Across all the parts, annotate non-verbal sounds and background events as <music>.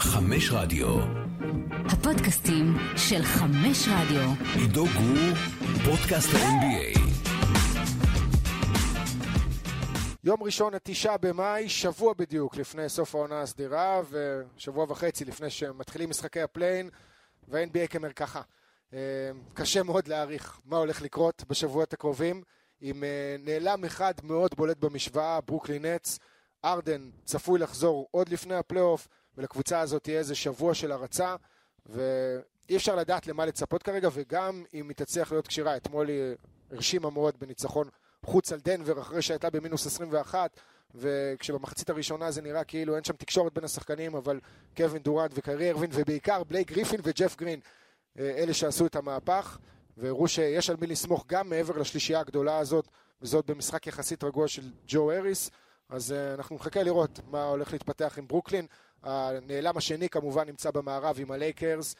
חמש רדיו. הפודקאסטים של חמש רדיו. עידו גור, פודקאסט ה-NBA. יום ראשון, התשעה במאי, שבוע בדיוק לפני סוף העונה הסדירה, ושבוע וחצי לפני שמתחילים משחקי ה play-in, וה-NBA כמרקחה. אה, קשה מאוד להעריך מה הולך לקרות בשבועות הקרובים, עם אה, נעלם אחד מאוד בולט במשוואה, ברוקלין נטס. הארדן צפוי לחזור עוד לפני הפלייאוף, ולקבוצה הזאת תהיה איזה שבוע של הרצה, ואי אפשר לדעת למה לצפות כרגע, וגם אם היא תצליח להיות כשירה, אתמול היא הרשימה מאוד בניצחון חוץ על דנבר אחרי שהייתה במינוס 21, וכשבמחצית הראשונה זה נראה כאילו אין שם תקשורת בין השחקנים, אבל קווין דורנט וקיירי ארווינג, ובעיקר בלייק גריפין וג'ף גרין, אה, אלה שעשו את המהפך, והראו שיש על מי לסמוך גם מעבר לשלישייה הגדולה הזאת, וזאת במשחק יחסית גרוע של ג'ו האריס. אז uh, אנחנו נחכה לראות מה הולך להתפתח עם ברוקלין. הנעלם השני כמובן נמצא במערב עם הלייקרס.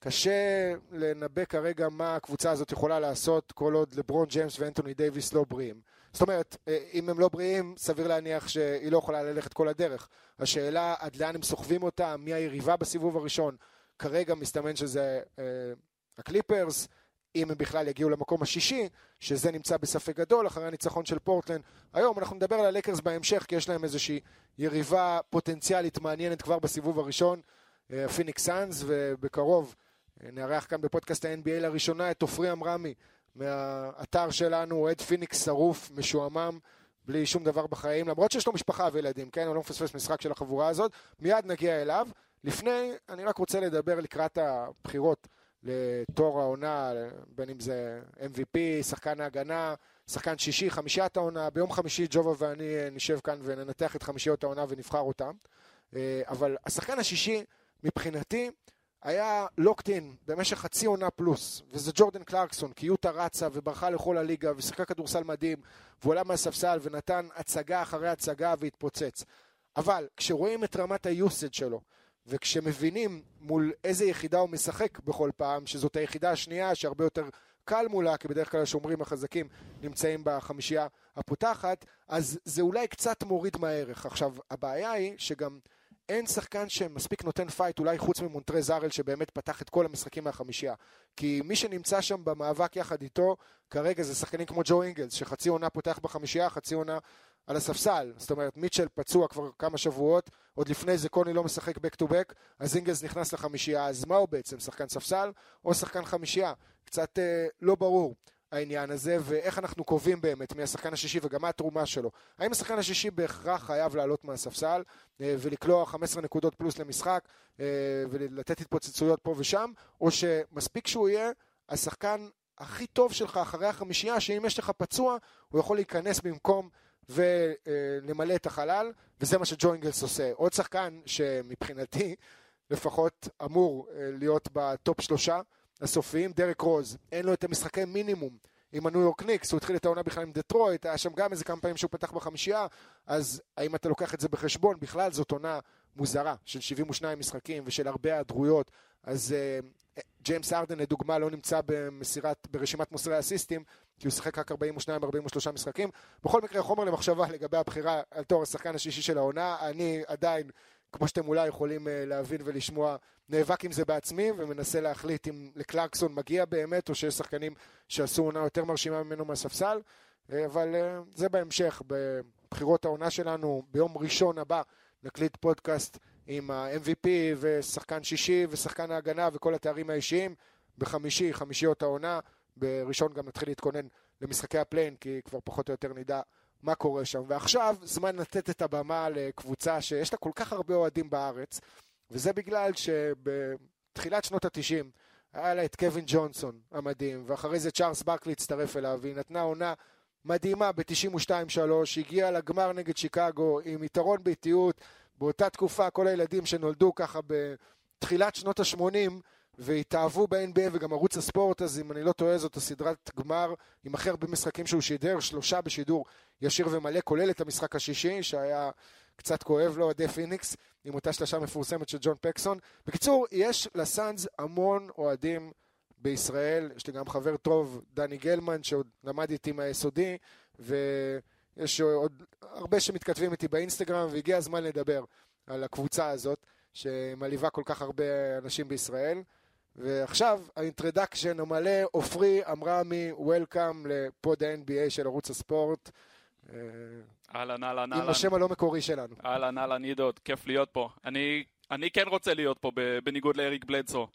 קשה לנבא כרגע מה הקבוצה הזאת יכולה לעשות כל עוד לברון ג'יימס ואנטוני דייוויס לא בריאים. זאת אומרת, אה, אם הם לא בריאים, סביר להניח שהיא לא יכולה ללכת כל הדרך. השאלה עד לאן הם סוחבים אותה, מי היריבה בסיבוב הראשון. כרגע מסתמן שזה אה, הקליפרס, אם הם בכלל יגיעו למקום השישי, שזה נמצא בספק גדול אחרי הניצחון של פורטלנד. היום אנחנו נדבר על הלייקרס בהמשך, כי יש להם איזושהי יריבה פוטנציאלית מעניינת כבר בסיבוב הראשון, פיניקס אה, סאנס, ובקרוב אה, נארח כאן בפודקאסט ה-NBA לראשונה את עופרי אמרמי מהאתר שלנו, אוהד פיניקס שרוף, משועמם. בלי שום דבר בחיים, למרות שיש לו משפחה וילדים, כן? הוא לא מפספס משחק של החבורה הזאת, מיד נגיע אליו. לפני, אני רק רוצה לדבר לקראת הבחירות לתור העונה, בין אם זה MVP, שחקן ההגנה, שחקן שישי, חמישיית העונה. ביום חמישי ג'ובה ואני אה, נשב כאן וננתח את חמישיות העונה ונבחר אותם. אה, אבל השחקן השישי, מבחינתי, היה לוקטין במשך חצי עונה פלוס, וזה ג'ורדן קלרקסון, כי יוטה רצה וברחה לכל הליגה ושיחקה כדורסל מדהים, והוא עלה מהספסל ונתן הצגה אחרי הצגה והתפוצץ. אבל כשרואים את רמת היוסד שלו, וכשמבינים מול איזה יחידה הוא משחק בכל פעם, שזאת היחידה השנייה שהרבה יותר קל מולה, כי בדרך כלל השומרים החזקים נמצאים בחמישייה הפותחת, אז זה אולי קצת מוריד מהערך. עכשיו, הבעיה היא שגם אין שחקן שמספיק נותן fight, אולי חוץ ממונטרז הארל שבאמת פתח את כל המשחקים מהחמישייה. כי מי שנמצא שם במאבק יחד איתו, כרגע זה שחקנים כמו ג'ו אינגלס, שחצי עונה פותח בחמישייה, חצי עונה על הספסל. זאת אומרת, מיטשל פצוע כבר כמה שבועות, עוד לפני זה קוני לא משחק back to back, אז אינגלס נכנס לחמישייה, אז מה הוא בעצם, שחקן ספסל או שחקן חמישייה? קצת אה, לא ברור. העניין הזה, ואיך אנחנו קובעים באמת מי השחקן השישי וגם מה התרומה שלו. האם השחקן השישי בהכרח חייב לעלות מהספסל אה, ולקלוע 15 נקודות פלוס למשחק אה, ולתת התפוצצויות פה ושם, או שמספיק שהוא יהיה השחקן הכי טוב שלך אחרי החמישייה, שאם יש לך פצוע, הוא יכול להיכנס במקום ולמלא את החלל, וזה מה שג'ו אינגלס עושה. עוד שחקן שמבחינתי לפחות אמור אה, להיות ב top שלושה הסופיים, דרק רוז. אין לו את המשחקי מינימום עם הניו יורק ניקס, הוא התחיל את העונה בכלל עם דטרויט, היה שם גם איזה כמה פעמים שהוא פתח בחמישייה, אז האם אתה לוקח את זה בחשבון? בכלל זאת עונה מוזרה של 72 משחקים ושל הרבה היעדרויות, אז uh, ג'יימס ארדן לדוגמה לא נמצא במסירת, ברשימת מוסרי אסיסטים, כי הוא שיחק רק 42-43 משחקים. בכל מקרה, חומר למחשבה לגבי הבחירה על תור השחקן השישי של העונה, אני עדיין, כמו שאתם אולי יכולים uh, להבין ולשמוע, נאבק עם זה בעצמי ומנסה להחליט אם לקלרקסון מגיע באמת, או שיש שחקנים שעשו עונה יותר מרשימה ממנו מהספסל, uh, אבל uh, זה בהמשך, בבחירות העונה שלנו, ביום ראשון הבא נקליט פודקאסט עם ה-MVP ושחקן שישי ושחקן ההגנה וכל התארים האישיים. בחמישי, חמישיות העונה, בראשון גם נתחיל להתכונן למשחקי ה play-in, כי כבר פחות או יותר נדע מה קורה שם. ועכשיו, זמן לתת את הבמה לקבוצה שיש לה כל כך הרבה אוהדים בארץ, וזה בגלל שבתחילת שנות התשעים היה לה את קווין ג'ונסון המדהים, ואחרי זה צ'ארלס ברקלי הצטרף אליו, והיא נתנה עונה מדהימה ב-92-3, הגיעה לגמר נגד שיקגו עם יתרון באיטיות. באותה תקופה כל הילדים שנולדו ככה בתחילת שנות ה-80 והתאהבו ב-NBA וגם ערוץ הספורט, אז אם אני לא טועה זאת הסדרת גמר עם הכי הרבה משחקים שהוא שידר, שלושה בשידור ישיר ומלא, כולל את המשחק השישי שהיה קצת כואב לו, אוהדי פיניקס, עם אותה שלושה מפורסמת של ג'ון פקסון. בקיצור, יש לסאנז המון אוהדים בישראל, יש לי גם חבר טוב, דני גלמן, שעוד למד איתי מהיסודי, ויש עוד הרבה שמתכתבים איתי באינסטגרם, והגיע הזמן לדבר. על הקבוצה הזאת, שמלהיבה כל כך הרבה אנשים בישראל. ועכשיו, האינטרדקשן המלא, עופרי עמרמי, וולקאם לפוד ה-NBA של ערוץ הספורט. אה, אהלן, אהלן, עם אהלן. השם הלא מקורי שלנו. אהלן, אהלן, עידות, כיף להיות פה. אני, אני כן רוצה להיות פה, בניגוד לאריק בלדסו.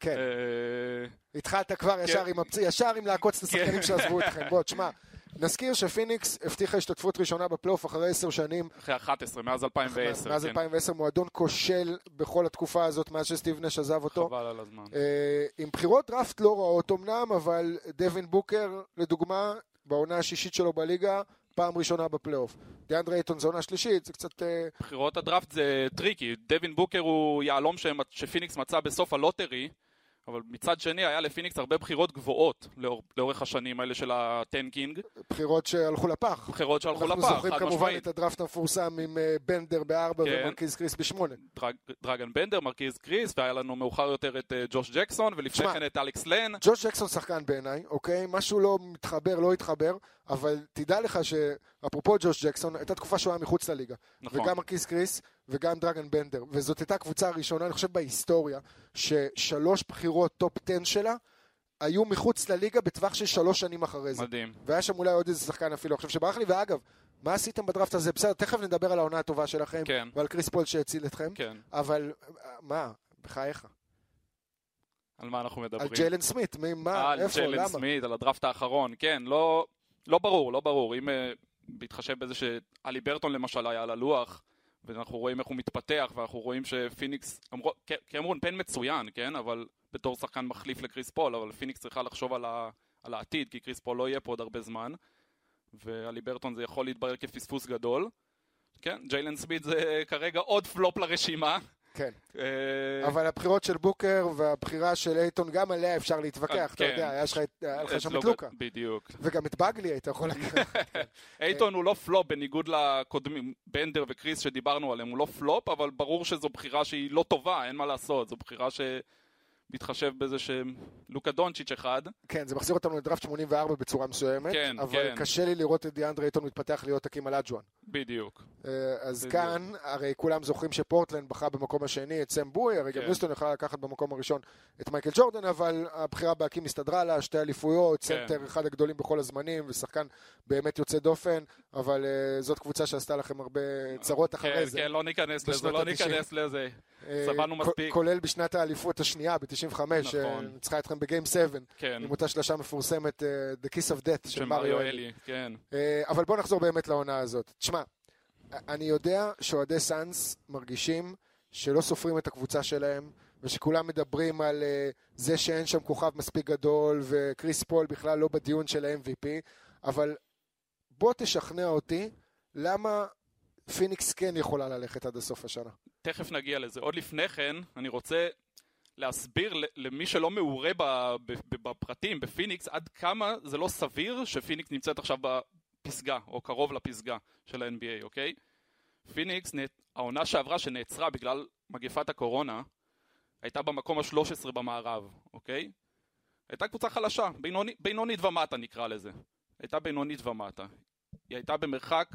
כן, אה, התחלת כבר ישר עם הפצ- ישר עם לעקוץ את השחקנים כן. שעזבו אתכם. בוא, תשמע, נזכיר שפיניקס הבטיחה השתתפות ראשונה בפלייאוף אחרי עשר שנים. אחרי 11, מאז 2010. מאז כן. 2010 מועדון כושל בכל התקופה הזאת, מאז שסטיב נש עזב אותו. חבל על הזמן. אה, עם בחירות דראפט לא רעות אמנם, אבל דווין בוקר, לדוגמה, בעונה השישית שלו בליגה, פעם ראשונה בפלייאוף. דיאנדרי אייטון זו עונה שלישית, זה קצת... אה, בחירות הדראפט זה טריקי. דווין בוקר הוא יהלום שפיניקס מצא בסוף ה lottery, אבל מצד שני היה לפיניקס הרבה בחירות גבוהות לאור, לאורך השנים האלה של ה tanking. בחירות שהלכו לפח. בחירות שהלכו אנחנו לפח, זוכרים חד כמובן משמעית. את הדראפט המפורסם עם אה, בנדר בארבע כן. ומרקיז קריס בשמונה. דרג, דרגן בנדר, מרקיז קריס, והיה לנו מאוחר יותר את אה, ג'וש ג'קסון, ולפני כן את אלכס לן. ג'וש ג'קסון שחקן בעיניי, אוקיי? משהו לא מתחבר, לא התחבר, אבל תדע לך שאפרופו ג'וש ג'קסון, הייתה תקופה שהוא היה מחוץ לליגה. נכון. וגם מרקיס קריס וגם דרגן בנדר. וזאת הייתה הקבוצה הראשונה, אני חושב, בהיסטוריה, ששלוש בחירות top 10 שלה היו מחוץ לליגה בטווח של שלוש שנים אחרי זה. מדהים. והיה שם אולי עוד איזה שחקן אפילו עכשיו שברח לי, ואגב, מה עשיתם בדראפט הזה? בסדר, תכף נדבר על העונה הטובה שלכם, כן. ועל קריס פול שהציל אתכם, כן. אבל מה, בחייך, על מה אנחנו מדברים? על ג'יילן סמית, מי, מה, על איפה, ג'יילן למה? סמית, על הדראפט האחרון, כן, לא, לא ברור, לא ברור. אם אה, בהתחשב בזה שהאליברטון למשל היה על הלוח, ואנחנו רואים איך הוא מתפתח, ואנחנו רואים שפיניקס, אמרו, קמרון פיין מצוין, כן, אבל בתור שחקן מחליף לקריס פול, אבל פיניקס צריכה לחשוב על, ה, על העתיד, כי קריס פול לא יהיה פה עוד הרבה זמן, והאליברטון זה יכול להתברר כפספוס גדול. כן, ג'יילן סמית זה כרגע עוד פלופ לרשימה. כן. אה, אבל הבחירות של בוקר והבחירה של אייטון, גם עליה אפשר להתווכח, אתה כן. יודע, היה לך שם את לוקה. בדיוק. וגם את בגלי היית יכול לקחת. <laughs> אייטון הוא לא פלופ בניגוד לקודמים, בנדר וקריס שדיברנו עליהם, הוא לא פלופ, אבל ברור שזו בחירה שהיא לא טובה, אין מה לעשות, זו בחירה שבהתחשב בזה שלוקה דונצ'יץ' אחד, כן, זה מחזיר אותנו לדראפט 84 בצורה מסוימת, כן, אבל כן. קשה לי לראות את דיאנדרי אייטון מתפתח להיות האקים אולג'ואן. בדיוק. אה, אז בדיוק. כאן, הרי כולם זוכרים שפורטלנד בחר במקום השני את סם בואי, הרי גם כן. יוסטון יכלה לקחת במקום הראשון את מייקל ג'ורדן, אבל הבחירה בהאקים הסתדרה לה, שתי אליפויות, כן. סנטר אחד הגדולים בכל הזמנים, ושחקן באמת יוצא דופן, אבל אה, זאת קבוצה שעשתה לכם הרבה צרות אחרי כן, זה. כן, לא ניכנס לזה, לא ה-90. ניכנס לזה. אה, סבלנו מספיק. כולל בשנת האליפות השנייה, ב-95, נכון. שניצחה אתכם ב game 7, כן, עם אותה שלושה מפורסמת, The Kiss of Death של מריו אלי. כן. אבל בוא נחזור באמת לעונה הזאת. אני יודע שאוהדי סאנס מרגישים שלא סופרים את הקבוצה שלהם, ושכולם מדברים על אה, זה שאין שם כוכב מספיק גדול, וקריס פול בכלל לא בדיון של ה-MVP, אבל בוא תשכנע אותי למה פיניקס כן יכולה ללכת עד הסוף השנה. תכף נגיע לזה. עוד לפני כן, אני רוצה להסביר למי שלא מעורה בפרטים, בפיניקס, עד כמה זה לא סביר שפיניקס נמצאת עכשיו בפסגה, או קרוב לפסגה של ה-NBA, אוקיי? פיניקס, העונה שעברה שנעצרה בגלל מגפת הקורונה, הייתה במקום ה-13 במערב, אוקיי? הייתה קבוצה חלשה, בינוני, בינונית ומטה נקרא לזה. הייתה בינונית ומטה. היא הייתה במרחק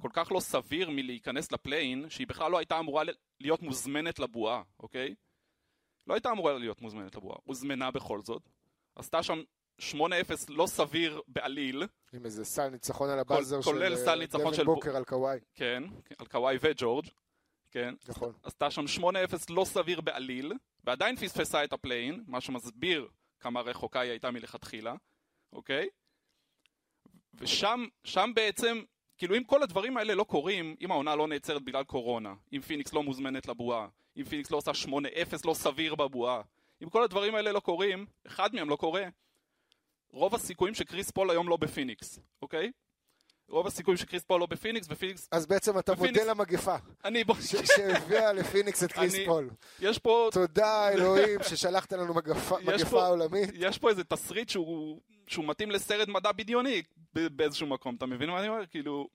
כל כך לא סביר מלהיכנס ל play-in, שהיא בכלל לא הייתה אמורה להיות מוזמנת לבועה, אוקיי? לא הייתה אמורה להיות מוזמנת לבועה. הוזמנה בכל זאת. עשתה שם 8-0 לא סביר בעליל, עם איזה סל ניצחון על ה buzzer של סל אה, ניצחון של בוקר על קוואי. כן, על קוואי וג'ורג', כן. נכון. עשתה שם 8-0 לא סביר בעליל, ועדיין פספסה את ה play-in, מה שמסביר כמה רחוקה היא הייתה מלכתחילה, אוקיי? ושם שם בעצם, כאילו אם כל הדברים האלה לא קורים, אם העונה לא נעצרת בגלל קורונה, אם פיניקס לא מוזמנת לבועה, אם פיניקס לא עושה 8-0 לא סביר בבועה, אם כל הדברים האלה לא קורים, אחד מהם לא קורה, רוב הסיכויים שקריס פול היום לא בפיניקס, אוקיי? רוב הסיכויים שקריס פול לא בפיניקס, ופיניקס... אז בעצם אתה ופיניקס- מודה למגפה, אני בוא... ש- שהביאה לפיניקס את קריס אני- פול. יש פה תודה אלוהים ששלחת לנו מגפה מגפה פה- עולמית. יש פה איזה תסריט שהוא, שהוא מתאים לסרט מדע בדיוני באיזשהו מקום, אתה מבין מה אני אומר? כאילו,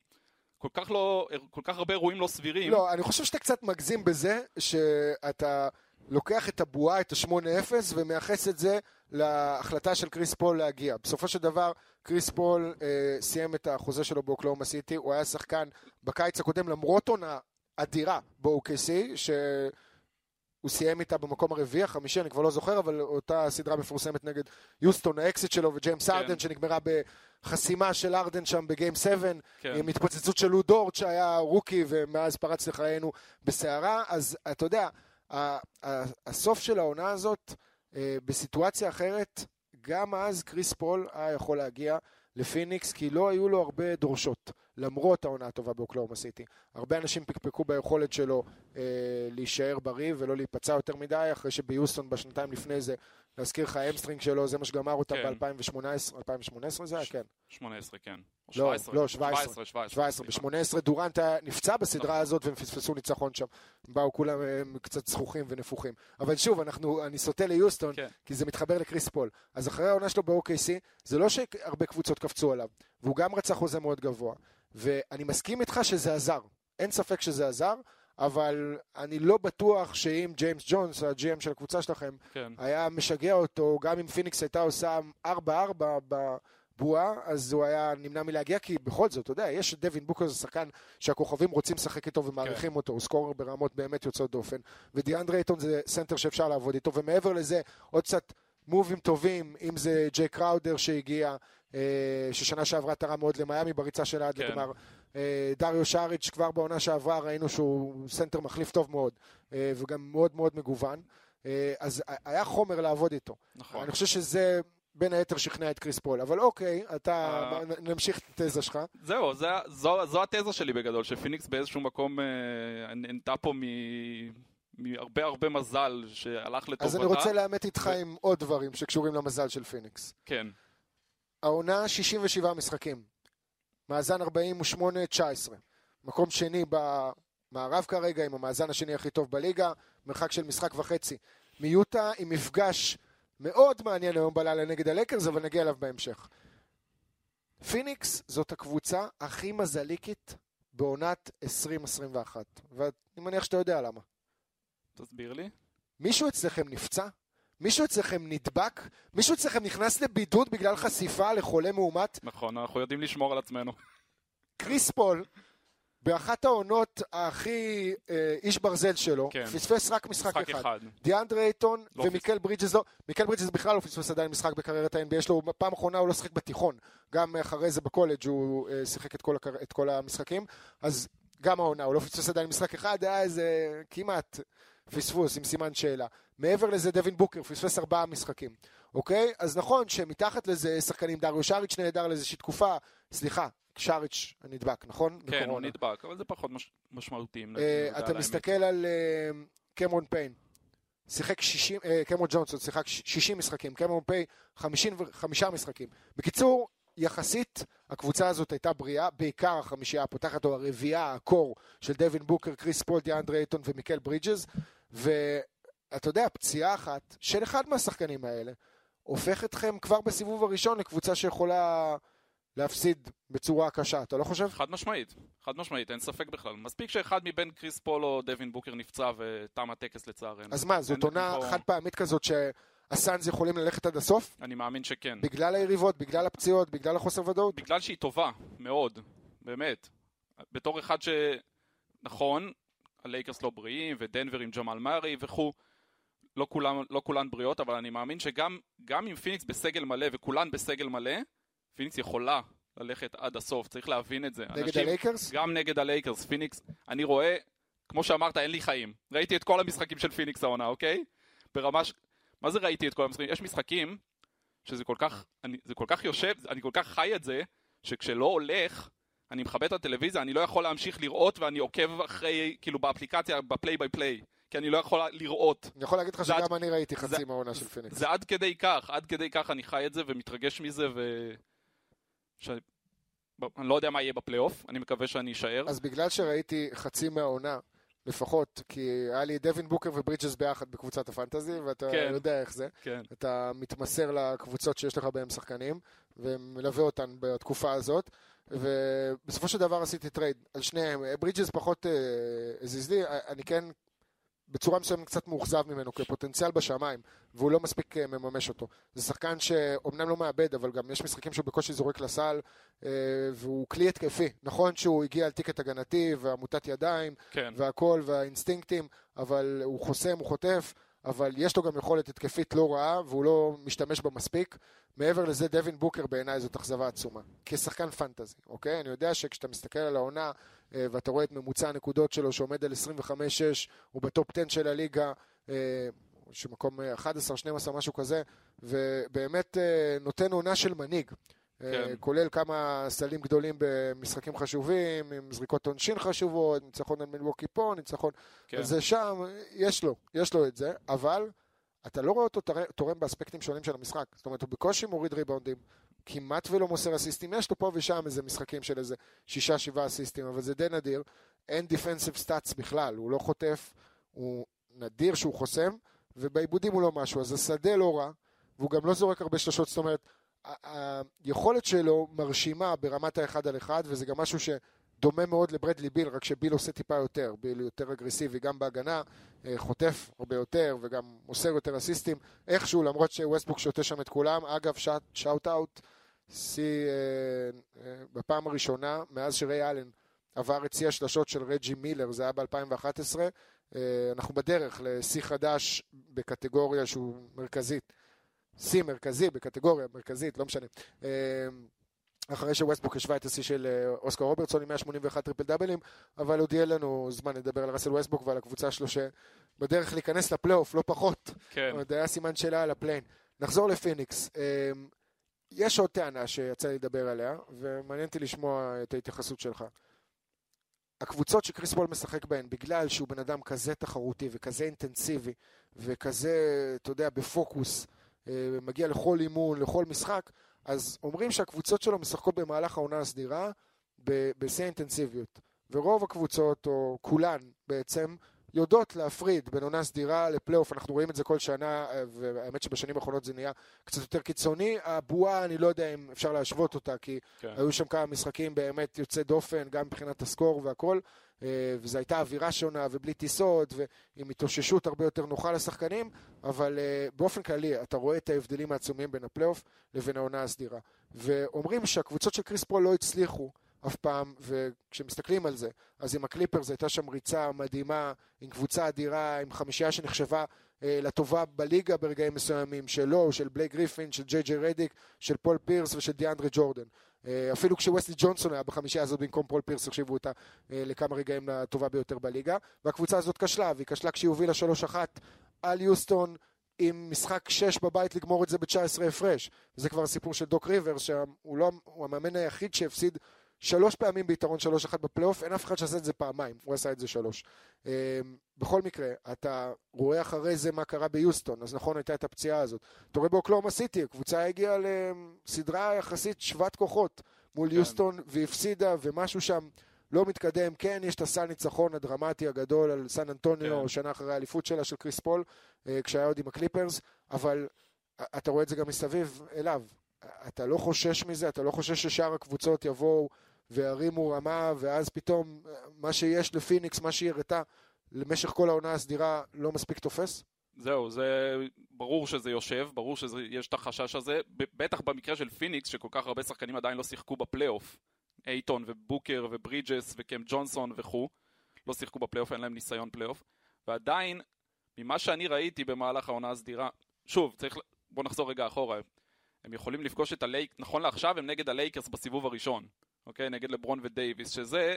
כל כך לא, כל כך הרבה אירועים לא סבירים. לא, אני חושב שאתה קצת מגזים בזה שאתה לוקח את הבועה, את ה-8-0, ומייחס את זה להחלטה של קריס פול להגיע. בסופו של דבר, קריס פול אה, סיים את החוזה שלו באוקלהומה סיטי, הוא היה שחקן בקיץ הקודם, למרות עונה אדירה ב-OKC, שהוא סיים איתה במקום הרביעי, החמישי, אני כבר לא זוכר, אבל אותה סדרה מפורסמת נגד יוסטון, האקזיט שלו וג'יימס כן. ארדן, שנגמרה בחסימה של ארדן שם ב game 7, כן. עם התפוצצות של לו דורט שהיה rookie ומאז פרץ לחיינו בסערה, אז אתה יודע, הסוף של העונה הזאת, בסיטואציה אחרת, גם אז קריס פול היה יכול להגיע לפיניקס, כי לא היו לו הרבה דורשות, למרות העונה הטובה באוקלהומה סיטי. הרבה אנשים פקפקו ביכולת שלו אה, להישאר בריא ולא להיפצע יותר מדי, אחרי שביוסטון בשנתיים לפני זה, להזכיר לך, hamstring שלו, זה מה שגמר אותם כן. ב-2018, 2018 זה היה? כן. 18, כן. לא, 17. לא, 17. 17, 17, סליחה. ב-18 דורנט היה נפצע בסדרה נכון. הזאת והם פספסו ניצחון שם. באו כולם קצת זחוחים ונפוחים. אבל שוב, אנחנו, אני סוטה ליוסטון, כן. כי זה מתחבר לקריס פול. אז אחרי העונה שלו ב-OKC, זה לא שהרבה קבוצות קפצו עליו, והוא גם רצה חוזה מאוד גבוה. ואני מסכים איתך שזה עזר. אין ספק שזה עזר, אבל אני לא בטוח שאם ג'יימס ג'ונס, ה-GM של הקבוצה שלכם, כן. היה משגע אותו, גם אם פיניקס הייתה עושה 4-4 בבועה, אז הוא היה נמנע מלהגיע, כי בכל זאת, אתה יודע, יש את דווין בוקר, זה שחקן שהכוכבים רוצים לשחק איתו ומעריכים אותו, הוא scorer ברמות באמת יוצאות דופן, ודיאנדרה אייטון זה סנטר שאפשר לעבוד איתו, ומעבר לזה, עוד קצת מובים טובים, אם זה ג'יי קראודר שהגיע, אה, ששנה שעברה תרם מאוד למיאמי בריצה שלה עד כן. לגמר. אה, דריו שריץ' כבר בעונה שעברה ראינו שהוא סנטר מחליף טוב מאוד, אה, וגם מאוד מאוד מגוון. אה, אז היה חומר לעבוד איתו. נכון. אני חושב שזה בין היתר שכנע את קריס פול, אבל אוקיי, אתה, נמשיך את התזה שלך. זהו, זה, זו, זו התזה שלי בגדול, שפיניקס באיזשהו מקום נהנתה פה מ... מהרבה הרבה מזל שהלך לטובתה. אז אני רוצה לאמת איתך עם עוד דברים שקשורים למזל של פיניקס. כן, העונה 67 משחקים, מאזן 48-19, מקום שני במערב כרגע, עם המאזן השני הכי טוב בליגה, מרחק של משחק וחצי מיוטה, עם מפגש מאוד מעניין היום בלילה נגד הלייקרס, אבל נגיע אליו בהמשך. פיניקס זאת הקבוצה הכי מזליסטית בעונת 2021, ואני מניח שאתה יודע למה. תסביר לי. מישהו אצלכם נפצע? מישהו אצלכם נדבק? מישהו אצלכם נכנס לבידוד בגלל חשיפה לחולה מאומת? נכון, אנחנו יודעים לשמור על עצמנו. קריס פול, באחת העונות הכי אה, איש ברזל שלו, כן. פספס רק משחק, משחק אחד. אחד. דיאנדרה אייטון לא ומיקל ברידג'ס לא, מיקל ברידג'ס בכלל לא פספס עדיין משחק בקריירת ה-NBA שלו, פעם אחרונה הוא לא שיחק בתיכון, גם אחרי זה בקולג' הוא אה, שיחק את כל, הקר... את כל המשחקים, אז גם העונה, הוא לא פספס עדיין משחק אחד, היה איזה כמעט פספוס עם סימן שאלה. מעבר לזה דווין בוקר פספס ארבעה משחקים, אוקיי? אז נכון שמתחת לזה שחקנים, דריו שריץ' נהדר לאיזושהי תקופה, סליחה, שריץ' נדבק, נכון? כן, הוא בקורונה. נדבק, אבל זה פחות מש... משמעותי. אה, אתה. מסתכל על אה, קמרון פיין, שיחק 60, אה, קמרון ג'ונסון שיחק ש- 60 משחקים, קמרון פיין 55 משחקים. בקיצור, יחסית הקבוצה הזאת הייתה בריאה, בעיקר החמישייה הפותחת או הרביעייה, ה core של דווין בוקר, קריס פול, דיאנדרה אייטון ומיקל ברידג'ס, ואתה יודע, פציעה אחת של אחד מהשחקנים האלה הופך אתכם כבר בסיבוב הראשון לקבוצה שיכולה להפסיד בצורה קשה, אתה לא חושב? חד משמעית, חד משמעית, אין ספק בכלל. מספיק שאחד מבין קריס פול או דווין בוקר נפצע ותם הטקס לצערנו. אז מה, זאת עונה פה- חד פעמית כזאת שהסאנז יכולים ללכת עד הסוף? אני מאמין שכן. בגלל היריבות, בגלל הפציעות, בגלל החוסר ודאות? בגלל שהיא טובה, מאוד, באמת. בתור אחד ש... נכון, הלייקרס לא בריאים, ודנבר עם ג'מאל מארי וכו', לא, כולם, לא כולן בריאות, אבל אני מאמין שגם גם עם פיניקס בסגל מלא וכולן בסגל מלא, פיניקס יכולה ללכת עד הסוף, צריך להבין את זה. נגד הלייקרס? גם נגד הלייקרס, פיניקס, אני רואה, כמו שאמרת, אין לי חיים. ראיתי את כל המשחקים של פיניקס העונה, אוקיי? ברמה ש... מה זה ראיתי את כל המשחקים? יש משחקים שזה כל כך, אני, זה כל כך יושב, אני כל כך חי את זה, שכשלא הולך, אני מכבה את הטלוויזיה, אני לא יכול להמשיך לראות ואני עוקב אחרי, כאילו באפליקציה, ב play by play, כי אני לא יכול לראות. אני יכול להגיד לך שגם עד- אני ראיתי חצי מהעונה של פיניקס. זה עד כדי כך, עד כדי כך אני חי את זה ומתרגש מזה ו... ש... אני לא יודע מה יהיה בפלייאוף, אני מקווה שאני אשאר. אז בגלל שראיתי חצי מהעונה, לפחות, כי היה לי דווין בוקר וברידג'ס ביחד בקבוצת הפנטזי, ואתה כן. יודע איך זה. כן. אתה מתמסר לקבוצות שיש לך בהן שחקנים, ומלווה אותן בתקופה הזאת. ובסופו של דבר עשיתי trade על שניהם. ברידג'ס פחות אה, הזיז לי, אני כן בצורה מסוימת קצת מאוכזב ממנו כפוטנציאל בשמיים, והוא לא מספיק אה, מממש אותו. זה שחקן שאומנם לא מאבד, אבל גם יש משחקים שהוא בקושי זורק לסל, אה, והוא כלי התקפי. נכון שהוא הגיע על טיקט הגנתי, ועמותת ידיים, כן. והכל, והאינסטינקטים, אבל הוא חוסם, הוא חוטף. אבל יש לו גם יכולת התקפית לא רעה, והוא לא משתמש בה מספיק. מעבר לזה, דווין בוקר בעיניי זאת אכזבה עצומה. כשחקן פנטזי, אוקיי? אני יודע שכשאתה מסתכל על העונה, אה, ואתה רואה את ממוצע הנקודות שלו שעומד על 25-6, הוא בטופ 10 של הליגה, אה, שמקום 11-12, משהו כזה, ובאמת אה, נותן עונה של מנהיג. כן. כולל כמה סלים גדולים במשחקים חשובים, עם זריקות עונשין חשובות, ניצחון על מלווקי פה, ניצחון כן. זה שם, יש לו, יש לו את זה, אבל אתה לא רואה אותו תורם באספקטים שונים של המשחק. זאת אומרת, הוא בקושי מוריד ריבאונדים, כמעט ולא מוסר אסיסטים, יש לו פה ושם איזה משחקים של איזה שישה, שבעה אסיסטים, אבל זה די נדיר. אין דיפנסיב סטאצ בכלל, הוא לא חוטף, הוא נדיר שהוא חוסם, ובעיבודים הוא לא משהו, אז השדה לא רע, והוא גם לא זורק הרבה שלושות, זאת אומרת, היכולת שלו מרשימה ברמת האחד על אחד, וזה גם משהו שדומה מאוד לברדלי ביל, רק שביל עושה טיפה יותר, ביל יותר אגרסיבי גם בהגנה, אה, חוטף הרבה יותר וגם מוסר יותר אסיסטים, איכשהו, למרות שווסטבוק שוטה שם את כולם, אגב, shout out, שיא אה, אה, בפעם הראשונה, מאז שריי אלן עבר את שיא השלשות של רג'י מילר, זה היה ב-2011, אנחנו בדרך לשיא חדש בקטגוריה שהוא מרכזית. שיא מרכזי בקטגוריה מרכזית, לא משנה. אה, אחרי שווסטבוק השווה את השיא של אה, אוסקר רוברטסון עם 181 triple דאבלים, אבל עוד יהיה לנו זמן לדבר על ראסל ווסטבוק ועל הקבוצה שלו שבדרך להיכנס לפלייאוף, לא פחות. כן. עוד היה סימן שאלה על ה play-in. נחזור לפיניקס. אה, יש עוד טענה שיצא לי לדבר עליה, ומעניין אותי לשמוע את ההתייחסות שלך. הקבוצות שקריס פול משחק בהן, בגלל שהוא בן אדם כזה תחרותי וכזה אינטנסיבי וכזה, אתה יודע, בפוקוס, מגיע לכל אימון, לכל משחק, אז אומרים שהקבוצות שלו משחקות במהלך העונה הסדירה בשיא האינטנסיביות. ורוב הקבוצות, או כולן בעצם, יודעות להפריד בין עונה סדירה לפלייאוף, אנחנו רואים את זה כל שנה, אה, והאמת שבשנים האחרונות זה נהיה קצת יותר קיצוני. הבועה, אני לא יודע אם אפשר להשוות אותה, כי כן. היו שם כמה משחקים באמת יוצאי דופן, גם מבחינת ה score והכל, אה, וזו הייתה אווירה שונה ובלי טיסות, ועם התאוששות הרבה יותר נוחה לשחקנים, אבל אה, באופן כללי, אתה רואה את ההבדלים העצומים בין הפלייאוף לבין העונה הסדירה. ואומרים שהקבוצות של קריס פול לא הצליחו אף פעם, וכשמסתכלים על זה, אז עם הקליפרס הייתה שם ריצה מדהימה, עם קבוצה אדירה, עם חמישייה שנחשבה אה, לטובה בליגה ברגעים מסוימים, שלו, של בלייק גריפין, של ג'יי ג'יי רדיק, של פול פירס ושל דיאנדרי ג'ורדן. אה, אפילו כשווסלי ג'ונסון היה בחמישייה הזאת במקום פול פירס, החשיבו אותה אה, לכמה רגעים לטובה ביותר בליגה, והקבוצה הזאת כשלה, והיא כשלה כשהיא הובילה 3-1 על יוסטון. עם משחק 6 בבית לגמור את זה ב-19 הפרש. וזה כבר הסיפור של דוק ריברס, שהוא לא, המאמן היחיד שהפסיד שלוש פעמים ביתרון 3-1 בפלייאוף, אין אף אחד שעשה את זה פעמיים, הוא עשה את זה שלוש. אממ, בכל מקרה, אתה רואה אחרי זה מה קרה ביוסטון, אז נכון הייתה את הפציעה הזאת. אתה רואה באוקלהומה סיטי, הקבוצה הגיעה לסדרה יחסית שוות כוחות מול כן. יוסטון והפסידה, ומשהו שם לא מתקדם. כן, יש את הסל ניצחון הדרמטי הגדול על סן אנטוניו, כן. שנה אחרי האליפות שלה של קריס פול, אה, כשהיה עוד עם הקליפרס, אבל אתה רואה את זה גם מסביב אליו. אתה לא חושש מזה, אתה לא חושש ששאר הקבוצות יבואו וירימו רמה, ואז פתאום אה, מה שיש לפיניקס, מה שהיא הראתה למשך כל העונה הסדירה, לא מספיק תופס? זהו, זה ברור שזה יושב, ברור שיש את החשש הזה, בטח במקרה של פיניקס, שכל כך הרבה שחקנים עדיין לא שיחקו בפלייאוף. אייטון ובוקר וברידג'ס וקם ג'ונסון וכו', לא שיחקו בפלייאוף, אין להם ניסיון פלייאוף. ועדיין, ממה שאני ראיתי במהלך העונה הסדירה, שוב, צריך, בוא נחזור רגע אחורה. הם יכולים לפגוש את הלייק, נכון לעכשיו הם נגד הלייקרס בסיבוב הראשון, אוקיי? נגד לברון ודייוויס, שזה,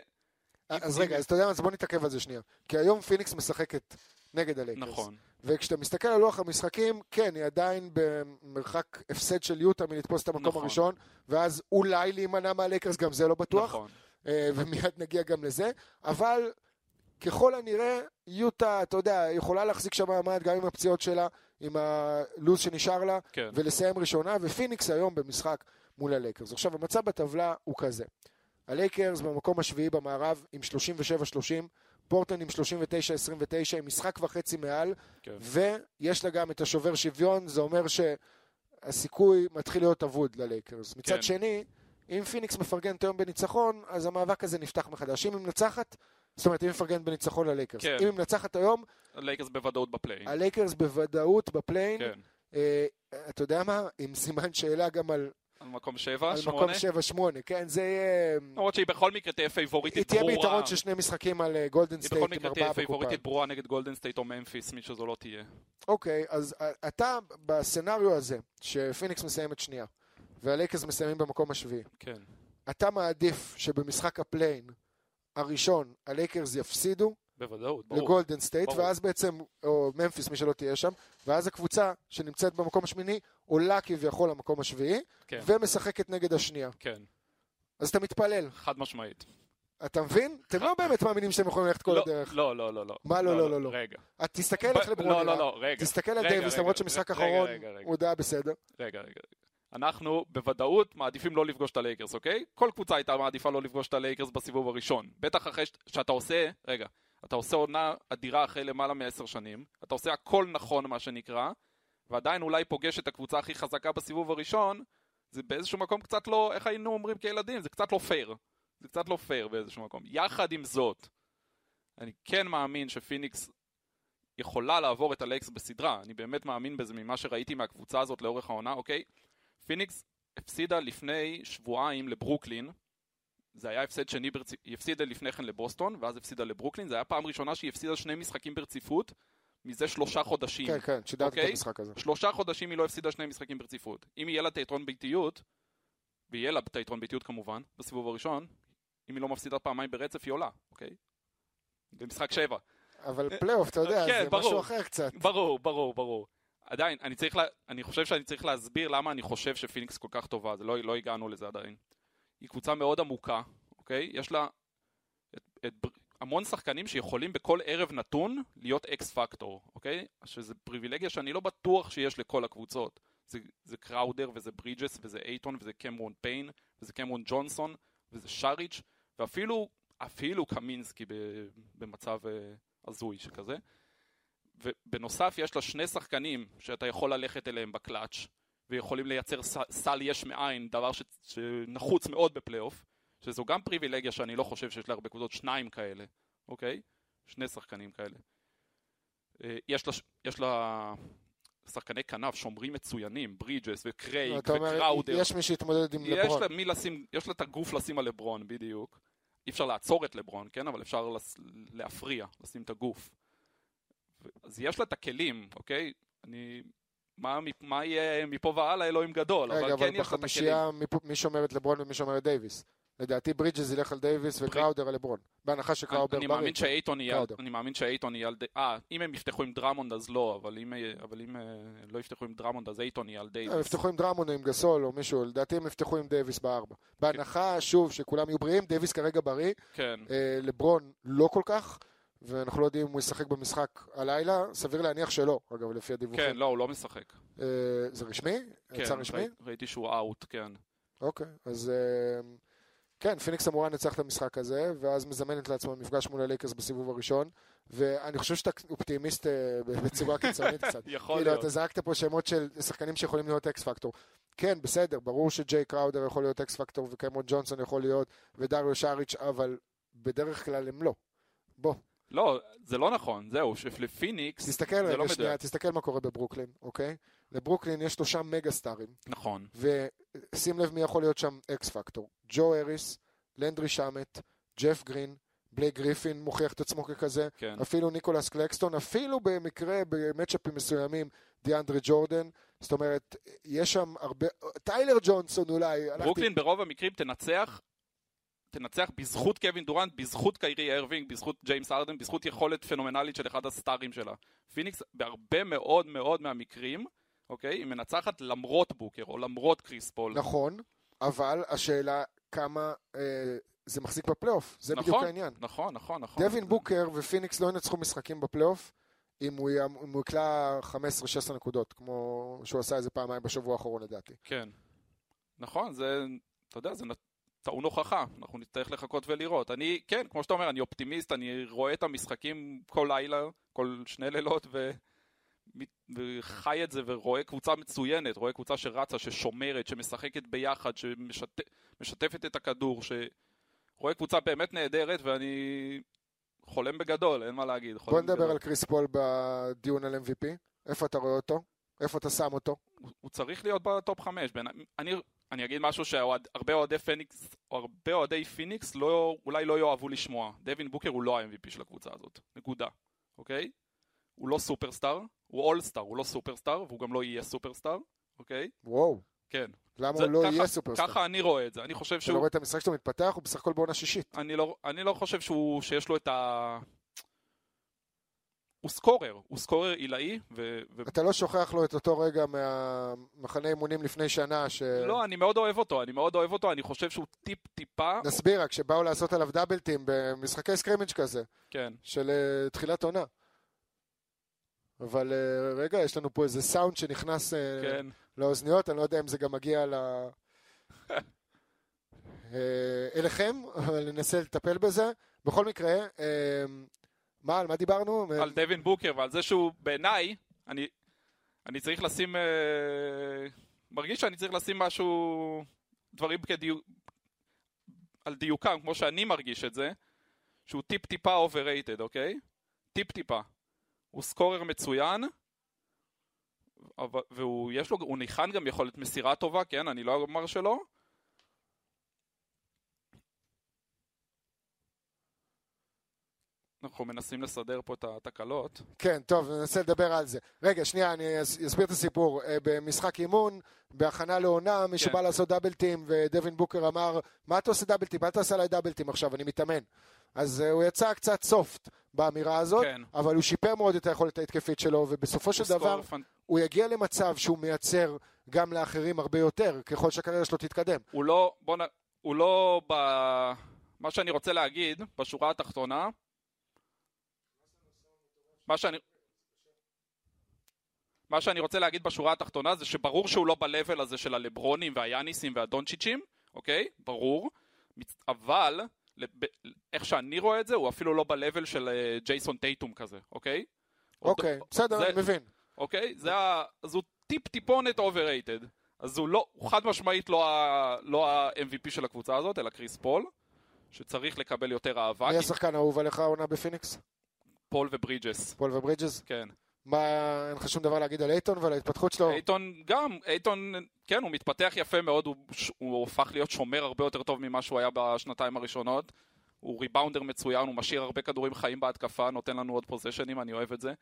אז אם- רגע, אז אתה יודע מה, אז בוא נתעכב על זה שנייה. כי היום פיניקס משחקת נגד הלייקרס. נכון. וכשאתה מסתכל על לוח המשחקים, כן, היא עדיין במרחק הפסד של יוטה מלתפוס את המקום נכון. הראשון, ואז אולי להימנע מהלייקרס, גם זה לא בטוח. נכון. אה, ומיד נגיע גם לזה, אבל ככל הנראה, יוטה, אתה יודע, יכולה להחזיק שם מעמד גם עם הפציעות שלה, עם הלו"ז שנשאר לה, כן. ולסיים ראשונה, ופיניקס היום במשחק מול הלייקרס. עכשיו, המצב בטבלה הוא כזה. הלייקרס במקום השביעי במערב עם 37-30, פורטלנד עם 39-29, עם משחק וחצי מעל, כן. ויש לה גם את השובר שוויון, זה אומר שהסיכוי מתחיל להיות אבוד ללייקרס. מצד כן. שני, אם פיניקס מפרגנת היום בניצחון, אז המאבק הזה נפתח מחדש. אם היא מנצחת, זאת אומרת, היא מפרגנת בניצחון ללייקרס. כן. אם היא מנצחת היום, הלייקרס בוודאות בפליי-אין. הלייקרס בוודאות בפליי-אין, כן. אה, אתה יודע מה? עם סימן שאלה גם על, על מקום שבע, על שמונה. מקום 7-8, כן? זה יהיה... למרות שהיא בכל מקרה תהיה היא פייבוריטית תהיה ברורה. ביתרון של שני משחקים על גולדן היא סטייט בכל עם מקרה ארבעה תהיה בקופה. פייבוריטית ברורה נגד גולדן סטייט או ממפיס, מי שזו לא תהיה. אוקיי, אז אה, אתה ב scenario הזה, שפיניקס מסיימת שנייה, והלייקרס מסיימים במקום השביעי, כן. אתה מעדיף שבמשחק הפליי-אין הראשון הלייקרס יפסידו בוודאות, ברור. לגולדן סטייט, ברור. ואז בעצם, או ממפיס, מי שלא תהיה שם, ואז הקבוצה שנמצאת במקום השמיני עולה כביכול למקום השביעי, כן. ומשחקת נגד השנייה. כן, אז אתה מתפלל, חד משמעית. אתה מבין? אתם לא באמת מאמינים שאתם יכולים ללכת כל לא, הדרך. לא, לא, לא, לא. מה לא, לא, לא, לא? רגע. את תסתכל איך לברון לא, לא. לא, רגע. תסתכל על רגע, דייוויס, רגע, למרות שמשחק רגע, אחרון רגע, רגע. הוא די בסדר. רגע, רגע. אנחנו בוודאות מעדיפים לא לפגוש את הלייקרס, אוקיי? כל קבוצה הייתה מעדיפה לא לפגוש את הלייקרס בסיבוב הראשון. בטח אחרי שאתה עושה, רגע, אתה עושה עונה אדירה אחרי למעלה מעשר שנים, אתה עושה הכל נכון מה שנקרא, ועדיין אולי פוגש את הקבוצה הכי חזקה בסיבוב הראשון, זה באיזשהו מקום קצת לא, איך היינו אומרים כילדים? זה קצת לא פייר. זה קצת לא פייר באיזשהו מקום. יחד עם זאת, אני כן מאמין שפיניקס יכולה לעבור את הלייקרס בסדרה, אני באמת מאמין בזה ממה שראיתי מהקבוצה הזאת לאורך העונה, אוקיי? פיניקס הפסידה לפני שבועיים לברוקלין, זה היה הפסד שני ברציפות, היא הפסידה לפני כן לבוסטון, ואז הפסידה לברוקלין, זה היה פעם ראשונה שהיא הפסידה שני משחקים ברציפות, מזה שלושה חודשים. כן, כן, שידרתי את אוקיי? המשחק הזה. שלושה חודשים היא לא הפסידה שני משחקים ברציפות. אם יהיה לה את היתרון ביתיות, ויהיה לה את היתרון ביתיות כמובן, בסיבוב הראשון, אם היא לא מפסידה פעמיים ברצף היא עולה, אוקיי? במשחק שבע. אבל פלייאוף, אתה יודע, כן, זה ברור. משהו אחר קצת. ברור, ברור, ברור. עדיין, אני צריך לה... אני חושב שאני צריך להסביר למה אני חושב שפיניקס כל כך טובה, זה לא, לא הגענו לזה עדיין. היא קבוצה מאוד עמוקה, אוקיי? יש לה את, את, המון שחקנים שיכולים בכל ערב נתון להיות X factor, אוקיי? שזה פריבילגיה שאני לא בטוח שיש לכל הקבוצות. זה, זה קראודר וזה ברידג'ס וזה אייטון וזה קמרון פיין וזה קמרון ג'ונסון וזה שריץ' ואפילו אפילו קמינסקי במצב אה, הזוי שכזה. ובנוסף יש לה שני שחקנים שאתה יכול ללכת אליהם בקלאץ' ויכולים לייצר סל יש מאין, דבר ש, שנחוץ מאוד בפלייאוף, שזו גם פריבילגיה שאני לא חושב שיש לה הרבה קבוצות, שניים כאלה, אוקיי? שני שחקנים כאלה. אה, יש לה, יש לה שחקני כנף, שומרים מצוינים, ברידג'ס אומר, וקראודר. יש מי שהתמודד עם יש לברון. לה, מי לשים, יש לה את הגוף לשים על לברון, בדיוק. אי אפשר לעצור את לברון, כן? אבל אפשר לס, להפריע, לשים את הגוף. אז יש לה את הכלים, אוקיי? אני... מה, מה יהיה מפה והלאה אלוהים גדול, רגע, אבל אבל כן יש לה את הכלים. מי שומר את לברון ומי שומר את דייוויס? לדעתי ברידג'ס ילך על דייוויס וקראודר על לברון. בהנחה אני, שקראודר אני בריא. מאמין שאייטון יהיה. אני מאמין שאייטון יהיה על די... אה, אם הם יפתחו עם דרמונד אז לא, אבל אם, אבל אם אה, לא יפתחו עם דרמונד אז אייטון יהיה על דייוויס. הם יפתחו עם דרמונד או עם גסול או מישהו, לדעתי הם יפתחו עם דייוויס בארבע. בהנחה, שוב, שכולם יהיו בריאים, דייוויס כרגע בריא, כן, אה, לברון לא כל כך, ואנחנו לא יודעים אם הוא ישחק במשחק הלילה, סביר להניח שלא, אגב, לפי הדיווחים. כן, לא, הוא לא משחק. אה, זה רשמי? כן, יצא רשמי? ראי, ראיתי שהוא out, כן. אוקיי, אז אה, כן, פיניקס אמורה לנצח את המשחק הזה, ואז מזמנת לעצמה מפגש מול הלייקרס בסיבוב הראשון, ואני חושב שאתה אופטימיסט אה, בצורה קיצונית קצת. <laughs> יכול כאילו, להיות. אתה זרקת פה שמות של שחקנים שיכולים להיות X factor. כן, בסדר, ברור שג'יי קראודר יכול להיות X factor, וקמרון ג'ונסון יכול להיות, ודריו שריץ', אבל בדרך כלל הם לא. בוא, לא, זה לא נכון, זהו, שלפיניקס תסתכל זה רגע לא שנייה, מדויק. תסתכל מה קורה בברוקלין, אוקיי? לברוקלין יש שלושה מגה סטארים, נכון, ושים לב מי יכול להיות שם X factor. ג'ו האריס, לנדרי שמט, ג'ף גרין, בלייק גריפין מוכיח את עצמו ככזה, כן. אפילו ניקולס קלקסטון, אפילו במקרה, במצ'אפים מסוימים, דיאנדרה ג'ורדן, זאת אומרת, יש שם הרבה, טיילר ג'ונסון אולי, הלכתי- ברוקלין ברוב המקרים תנצח, תנצח בזכות קווין דורנט, בזכות קיירי ארווינג, בזכות ג'יימס הארדן, בזכות יכולת פנומנלית של אחד הסטארים שלה. פיניקס בהרבה מאוד מאוד מהמקרים, אוקיי, היא מנצחת למרות בוקר או למרות קריס פול. נכון, אבל השאלה כמה אה, זה מחזיק בפלייאוף, זה בדיוק נכון, העניין. נכון, נכון, נכון. דווין בוקר ופיניקס לא ינצחו משחקים בפלייאוף אם הוא אם הוא יקלע 15-16 נקודות, כמו שהוא עשה איזה פעמיים בשבוע האחרון לדעתי. כן. נכון, זה, אתה יודע, זה טעון הוכחה, אנחנו נצטרך לחכות ולראות. אני, כן, כמו שאתה אומר, אני אופטימיסט, אני רואה את המשחקים כל לילה, כל שני לילות, ו... וחי את זה ורואה קבוצה מצוינת, רואה קבוצה שרצה, ששומרת, שמשחקת ביחד, שמשתפת את הכדור, שרואה קבוצה באמת נהדרת ואני חולם בגדול, אין מה להגיד. בוא נדבר בגדול. על קריס פול בדיון על MVP. איפה אתה רואה אותו? איפה אתה שם אותו? הוא- הוא צריך להיות בטופ חמש. בין... אני, אני אגיד משהו שהרבה אוהדי פניקס, או הרבה אוהדי פיניקס לא, אולי לא יאהבו לשמוע. דווין בוקר הוא לא ה-MVP של הקבוצה הזאת. נקודה. אוקיי? הוא לא סופרסטאר, הוא אולסטאר, הוא לא סופרסטאר, והוא גם לא יהיה סופרסטאר, אוקיי? וואו, כן. למה זה- הוא לא ככה- יהיה סופרסטאר? ככה אני רואה את זה. אני חושב אתה לא שהוא... רואה את המשחק שלו מתפתח? הוא בסך הכל בעונה שישית. אני לא, אני לא חושב שהוא, שיש לו את ה... הוא scorer, הוא scorer עילאי, ו... אתה לא שוכח לו את אותו רגע מהמחנה אימונים לפני שנה, ש... לא, אני מאוד אוהב אותו, אני מאוד אוהב אותו, אני חושב שהוא טיפ-טיפה... נסביר רק, שבאו לעשות עליו double team במשחקי scrimmage כזה, כן. של אה, תחילת עונה. אבל אה, רגע, יש לנו פה איזה סאונד שנכנס אה, כן. לאוזניות, אני לא יודע אם זה גם מגיע ל... <laughs> אליכם, אבל ננסה לטפל בזה. בכל מקרה, מה, על מה דיברנו? על דווין בוקר ועל זה שהוא בעיניי, אני, אני צריך לשים, אה, מרגיש שאני צריך לשים משהו, דברים כדיוק, על דיוקם, כמו שאני מרגיש את זה, שהוא טיפ טיפה overrated, אוקיי? טיפ טיפה. הוא סקורר מצוין, אבל, והוא לו, ניחן גם יכולת מסירה טובה, כן? אני לא אומר שלא. אנחנו מנסים לסדר פה את התקלות. כן, טוב, ננסה לדבר על זה. רגע, שנייה, אני אס- אסביר את הסיפור. אה, במשחק אימון, בהכנה לעונה, מישהו כן. בא לעשות דאבלטים, ודווין בוקר אמר, מה אתה עושה דאבלטים? אל תעשה עליי דאבלטים עכשיו, אני מתאמן. אז אה, הוא יצא קצת סופט באמירה הזאת, כן. אבל הוא שיפר מאוד את היכולת ההתקפית שלו, ובסופו של דבר, פנ- הוא יגיע למצב שהוא מייצר גם לאחרים הרבה יותר, ככל שהקריירה שלו תתקדם. הוא לא, בוא נ... הוא לא ב... מה שאני רוצה להגיד, בשורה התחתונה, מה שאני... מה שאני רוצה להגיד בשורה התחתונה זה שברור שהוא לא ב-level הזה של הלברונים והיאניסים והדונצ'יצ'ים, אוקיי? ברור. אבל, איך שאני רואה את זה, הוא אפילו לא ב-level של אה, ג'ייסון טייטום כזה, אוקיי? עוד- אוקיי, בסדר, זה- אני מבין. אוקיי? זה ה... אז הוא טיפ טיפונת overrated. אז הוא לא, הוא חד משמעית לא ה- לא ה-MVP של הקבוצה הזאת, אלא קריס פול, שצריך לקבל יותר אהבה. מי השחקן האהוב עליך העונה בפיניקס? פול וברידג'ס, פול וברידג'ס? כן. מה, אין לך שום דבר להגיד על אייטון ועל ההתפתחות שלו? אייטון גם, אייטון, כן, הוא מתפתח יפה מאוד, הוא, הוא הפך להיות שומר הרבה יותר טוב ממה שהוא היה בשנתיים הראשונות. הוא ריבאונדר מצוין, הוא משאיר הרבה כדורים חיים בהתקפה, נותן לנו עוד פוזיישנים, אני אוהב את זה.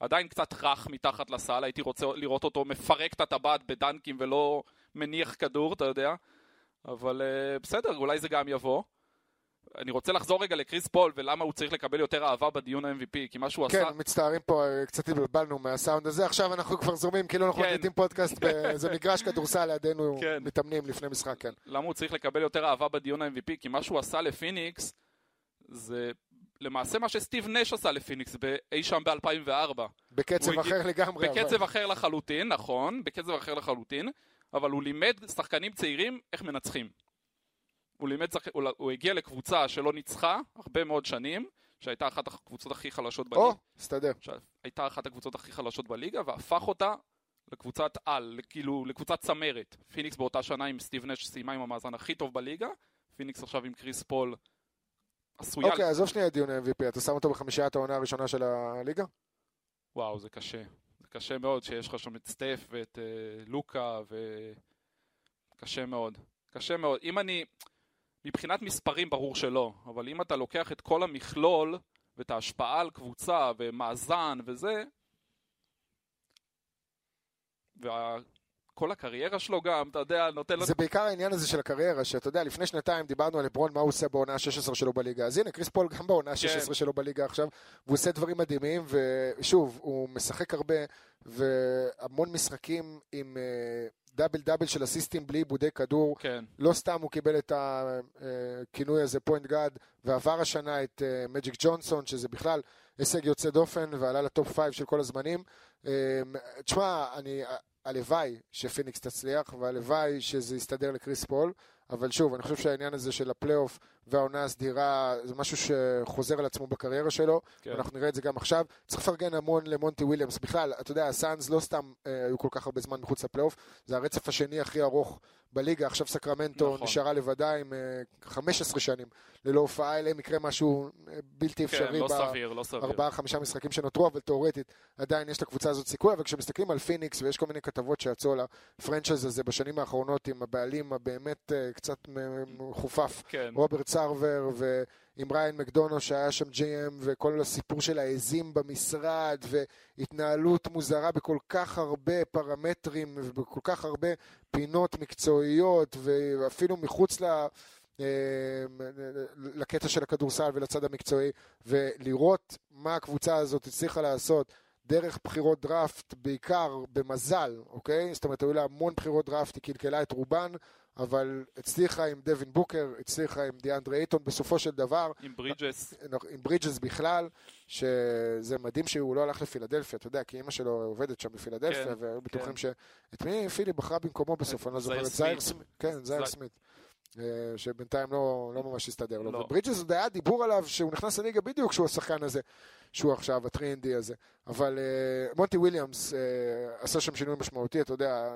עדיין קצת רך מתחת לסל, הייתי רוצה לראות אותו מפרק את הטבעת בדנקים ולא מניח כדור, אתה יודע. אבל uh, בסדר, אולי זה גם יבוא. אני רוצה לחזור רגע לקריס פול ולמה הוא צריך לקבל יותר אהבה בדיון ה-MVP, כי מה שהוא כן, עשה... מצטערים פה, אה, קצת התבלבלנו מהסאונד הזה, עכשיו אנחנו כבר זורמים כאילו אנחנו כן. מקליטים פודקאסט באיזה <laughs> מגרש כדורסל לידינו, כן. מתאמנים לפני משחק, כן. למה הוא צריך לקבל יותר אהבה בדיון ה-MVP? כי מה שהוא עשה לפיניקס זה למעשה מה שסטיב נש עשה לפיניקס אי שם ב-2004. בקצב הוא הגיע- אחר לגמרי. אבל- בקצב אחר לחלוטין, נכון, בקצב אחר לחלוטין, אבל הוא לימד שחקנים צעירים איך מנצחים. הוא לימד. הוא, הגיע לקבוצה שלא ניצחה הרבה מאוד שנים, שהייתה אחת הקבוצות הכי חלשות בליגה, או, הסתדר. שהייתה אחת הקבוצות הכי חלשות בליגה, והפך אותה לקבוצת על, כאילו לקבוצת צמרת. פיניקס באותה שנה עם סטיב נש סיימה עם המאזן הכי טוב בליגה, פיניקס עכשיו עם קריס פול עשויה... אוקיי, עזוב שנייה דיון ה-MVP, אתה שם אותו בחמישיית העונה הראשונה של הליגה? וואו, זה קשה. זה קשה מאוד שיש לך שם את סטף ואת אה, לוקה ו... קשה מאוד. קשה מאוד. אם אני... מבחינת מספרים ברור שלא, אבל אם אתה לוקח את כל המכלול ואת ההשפעה על קבוצה ומאזן וזה, וכל הקריירה שלו גם, אתה יודע, נותן לו... זה בעיקר העניין הזה של הקריירה, שאתה יודע, לפני שנתיים דיברנו על לברון, מה הוא עושה בעונה ה-16 שלו בליגה. אז הנה, קריס פול גם בעונה ה-16 כן. שלו בליגה עכשיו, והוא עושה דברים מדהימים, ושוב, הוא משחק הרבה, והמון משחקים עם אה, דאבל דאבל של אסיסטים בלי עיבודי כדור. כן, לא סתם הוא קיבל את הכינוי הזה Point God, ועבר השנה את מג'יק ג'ונסון, שזה בכלל הישג יוצא דופן, ועלה לטופ 5 של כל הזמנים. אה, תשמע, אני... הלוואי שפיניקס תצליח, והלוואי שזה יסתדר לקריס פול, אבל שוב, אני חושב שהעניין הזה של הפלייאוף והעונה הסדירה זה משהו שחוזר על עצמו בקריירה שלו, כן. אנחנו נראה את זה גם עכשיו. צריך לפרגן המון למונטי וויליאמס. בכלל, אתה יודע, הסאנז לא סתם אה, היו כל כך הרבה זמן מחוץ לפלייאוף, זה הרצף השני הכי ארוך בליגה. עכשיו סקרמנטו נכון. נשארה לבדה עם אה, 15 שנים ללא הופעה, אלא אם יקרה משהו אה, בלתי כן, אפשרי. לא ב- סביר, לא סביר. ארבעה, חמישה משחקים שנותרו, אבל תאורטית עדיין יש לקבוצה הזאת סיכוי, אבל כשמסתכלים על פיניקס, ויש כל מיני כתבות שיצאו על ה franchise הזה בשנים האחרונות עם הבעלים הבאמת אה, קצת מ- מחופף, כן. רוברט סרבר ועם ריין מקדונו שהיה שם GM, וכל הסיפור של העזים במשרד, והתנהלות מוזרה בכל כך הרבה פרמטרים, ובכל כך הרבה פינות מקצועיות, ואפילו מחוץ ל... אה, לקטע של הכדורסל ולצד המקצועי, ולראות מה הקבוצה הזאת הצליחה לעשות דרך בחירות דראפט, בעיקר במזל, אוקיי? זאת אומרת, היו לה המון בחירות דראפט, היא קלקלה את רובן, אבל הצליחה עם דווין בוקר, הצליחה עם דיאנדרה אייטון בסופו של דבר, עם ברידג'ס. עם ברידג'ס בכלל, שזה מדהים שהוא לא הלך לפילדלפיה, אתה יודע, כי אימא שלו עובדת שם בפילדלפיה, כן, והיו בטוחים כן. ש... את מי פילי בחרה במקומו בסוף, אני לא זוכר, את זייר סמית. כן, זייר זי- סמית. אה, שבינתיים לא, לא ממש הסתדר לו. לא. וברידג'ס עוד היה דיבור עליו שהוא נכנס לליגה בדיוק כשהוא השחקן הזה, שהוא עכשיו, ה three and D הזה. אבל אה, מונטי וויליאמס אה, עשה שם שינוי משמעותי, אתה יודע,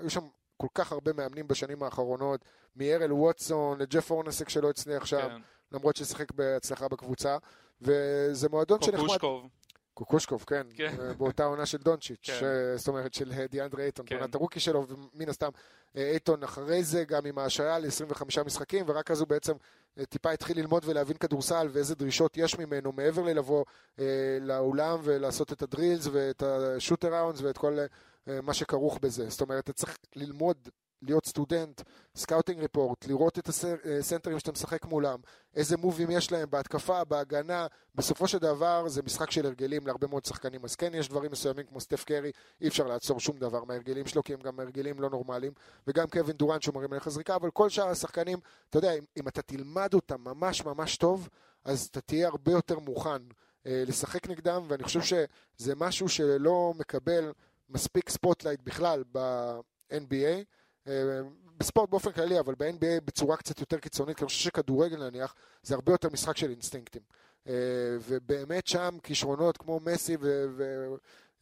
היו שם כל כך הרבה מאמנים בשנים האחרונות, מארל ווטסון לג'ף אורנסק שלא הצליח שם, כן. למרות ששיחק בהצלחה בקבוצה, וזה מועדון שנחמד. קוקושקוב. קוקושקוב, כן, כן. אה, באותה עונה של דונצ'יץ', כן. ש- זאת אומרת של אה, דיאנדרה אייטון, כן. בעונת הרוקי שלו, ומן הסתם אה, אייטון אחרי זה גם עם ההשעיה ל-25 משחקים, ורק אז הוא בעצם אה, טיפה התחיל ללמוד ולהבין כדורסל ואיזה דרישות יש ממנו מעבר ללבוא אה, לאולם ולעשות את הדרילס ואת השוטר ראונדס ואת כל אה, מה שכרוך בזה. זאת אומרת, אתה צריך ללמוד להיות סטודנט, scouting report, לראות את הסנטרים שאתה משחק מולם, איזה מובים יש להם בהתקפה, בהגנה, בסופו של דבר זה משחק של הרגלים. להרבה מאוד שחקנים, אז כן יש דברים מסוימים כמו סטף קרי, אי אפשר לעצור שום דבר מההרגלים שלו, כי הם גם הרגלים לא נורמליים, וגם קווין דורנט שהוא מרים עליך זריקה, אבל כל שאר השחקנים, אתה יודע, אם, אם אתה תלמד אותם ממש ממש טוב, אז אתה תהיה הרבה יותר מוכן אה, לשחק נגדם, ואני חושב שזה משהו שלא מקבל מספיק spotlight בכלל ב-NBA. אה, בספורט באופן כללי, אבל ב-NBA בצורה קצת יותר קיצונית, כי אני חושב שכדורגל נניח, זה הרבה יותר משחק של אינסטינקטים. אה, ובאמת שם כישרונות כמו מסי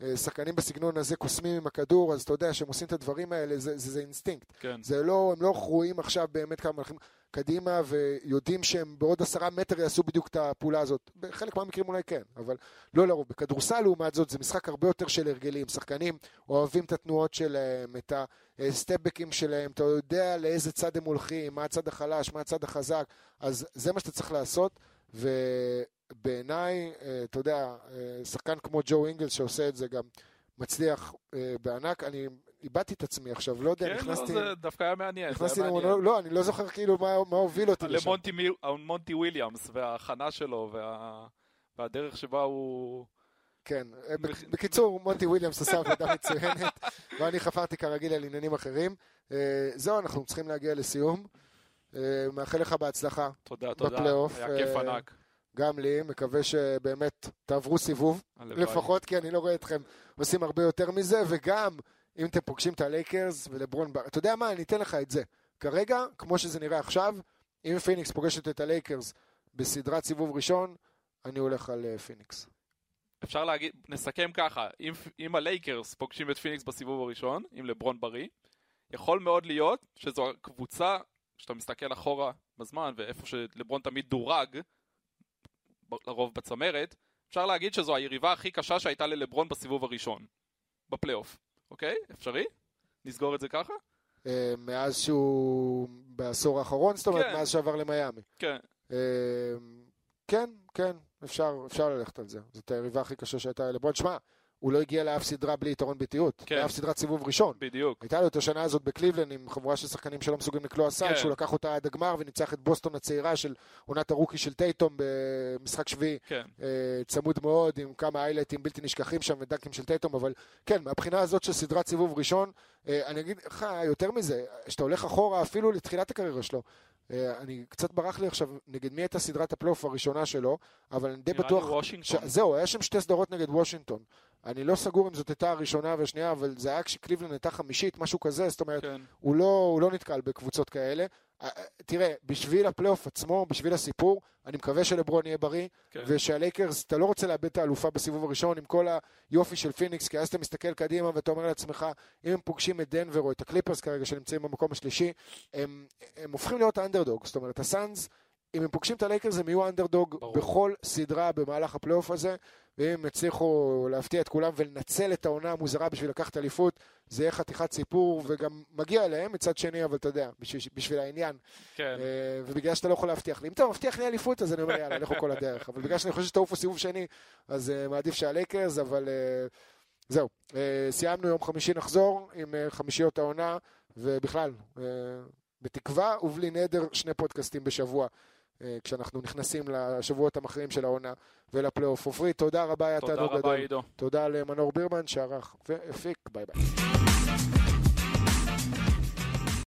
ושחקנים בסגנון הזה קוסמים עם הכדור, אז אתה יודע שהם עושים את הדברים האלה, זה, זה, זה אינסטינקט. כן. זה לא, הם לא רואים עכשיו באמת כמה הולכים קדימה ויודעים שהם בעוד עשרה מטר יעשו בדיוק את הפעולה הזאת. בחלק מהמקרים אולי כן, אבל לא לרוב. בכדורסל לעומת זאת זה משחק הרבה יותר של הרגלים. שחקנים אוהבים את התנועות שלהם, את הסטפבקים שלהם, אתה יודע לאיזה צד הם הולכים, מה הצד החלש, מה הצד החזק, אז זה מה שאתה צריך לעשות. ובעיניי, אה, אתה יודע, אה, שחקן כמו ג'ו אינגלס שעושה את זה גם מצליח אה, בענק. אני איבדתי את עצמי עכשיו, לא יודע, כן, לא, נכנסתי... זה דווקא היה מעניין. נכנסתי. למונולוג, לא, אני לא זוכר כאילו מה, מה הוביל אותי לשם. למונטי וויליאמס וההכנה שלו וה... והדרך שבה הוא... כן, בק- בקיצור, מונטי וויליאמס עשה עבודה מצוינת, <laughs> ואני חפרתי כרגיל על עניינים אחרים. זהו, אנחנו צריכים להגיע לסיום. מאחל לך בהצלחה, תודה, תודה. בפלייאוף, היה כיף ענק. גם לי, מקווה שבאמת תעברו סיבוב, הלוואי. לפחות כי אני לא רואה אתכם עושים הרבה יותר מזה, וגם אם אתם פוגשים את הלייקרס ולברון בר... אתה יודע מה, אני אתן לך את זה. כרגע, כמו שזה נראה עכשיו, אם פיניקס פוגשת את הלייקרס בסדרת סיבוב ראשון, אני הולך על אה, פיניקס. אפשר להגיד, נסכם ככה, אם, אם הלייקרס פוגשים את פיניקס בסיבוב הראשון, עם לברון בריא, יכול מאוד להיות שזו הקבוצה, שאתה מסתכל אחורה בזמן, ואיפה שלברון תמיד דורג, לרוב בצמרת, אפשר להגיד שזו היריבה הכי קשה שהייתה ללברון בסיבוב הראשון, בפלייאוף, אוקיי? אפשרי? נסגור את זה ככה? אה, מאז שהוא בעשור האחרון, זאת אומרת, כן. מאז שעבר למיאמי. כן. אה, כן, כן, אפשר, אפשר ללכת על זה. זאת היריבה הכי קשה שהייתה לברון. שמע, הוא לא הגיע לאף סדרה בלי יתרון ביתיות. כן. לאף סדרת סיבוב ראשון. בדיוק. הייתה לו את השנה הזאת בקליבלנד עם חבורה של שחקנים שלא מסוגלים לקלוע סל, כן. שהוא לקח אותה עד הגמר וניצח את בוסטון הצעירה של עונת ה rookie של טייטום במשחק שביעי. כן. אה, צמוד מאוד, עם כמה היילייטים בלתי נשכחים שם ודנקים של טייטום, אבל כן, מהבחינה הזאת של סדרת סיבוב ראשון, אה, אני אגיד לך יותר מזה, כשאתה הולך אחורה אפילו לתחילת הקריירה שלו, אה, אני קצת ברח לי עכשיו נגד מי הייתה סדרת הפלייאוף הראשונה שלו, אבל אני די נראה לי בטוח... וושינגטון. זהו, היה שם שתי סדרות נגד וושינגטון. אני לא סגור אם זאת הייתה הראשונה והשנייה, אבל זה היה כשקליבלנד הייתה חמישית, משהו כזה, זאת אומרת, כן. הוא לא, הוא לא נתקל בקבוצות כאלה. אה, תראה, בשביל הפלייאוף עצמו, בשביל הסיפור, אני מקווה שלברון יהיה בריא, כן. ושהלייקרס, אתה לא רוצה לאבד את האלופה בסיבוב הראשון עם כל היופי של פיניקס, כי אז אתה מסתכל קדימה ואתה אומר לעצמך, אם הם פוגשים את דנבר או את הקליפרס כרגע, שנמצאים במקום השלישי, הם, הם הופכים להיות האנדרדוג. זאת אומרת, הסאנס, אם הם פוגשים את הלייקרס, הם יהיו אנדרדוג ברור. בכל סדרה במהלך הפלייאוף הזה, ואם הם יצליחו להפתיע את כולם ולנצל את העונה המוזרה בשביל לקחת אליפות, זה יהיה חתיכת סיפור, וגם מגיע להם מצד שני, אבל אתה יודע, בשביל, בשביל העניין. כן. אה, ובגלל שאתה לא יכול להבטיח לי. אם אתה מבטיח לי אליפות, אז אני אומר, יאללה, לכו כל הדרך. אבל בגלל שאני חושב שתעופו סיבוב שני, אז אה, מעדיף שהלייקרס, אבל אה, זהו. סיימנו, יום חמישי נחזור עם חמישיות העונה, ובכלל, בתקווה ובלי נדר, שני פודקאסטים בשבוע. אה, כשאנחנו נכנסים לשבועות המכריעים של העונה ולפלייאוף. עופרי, תודה רבה, היה תודה תענוג רבה, גדול. עידו. תודה למנור בירמן שערך והפיק, ביי ביי.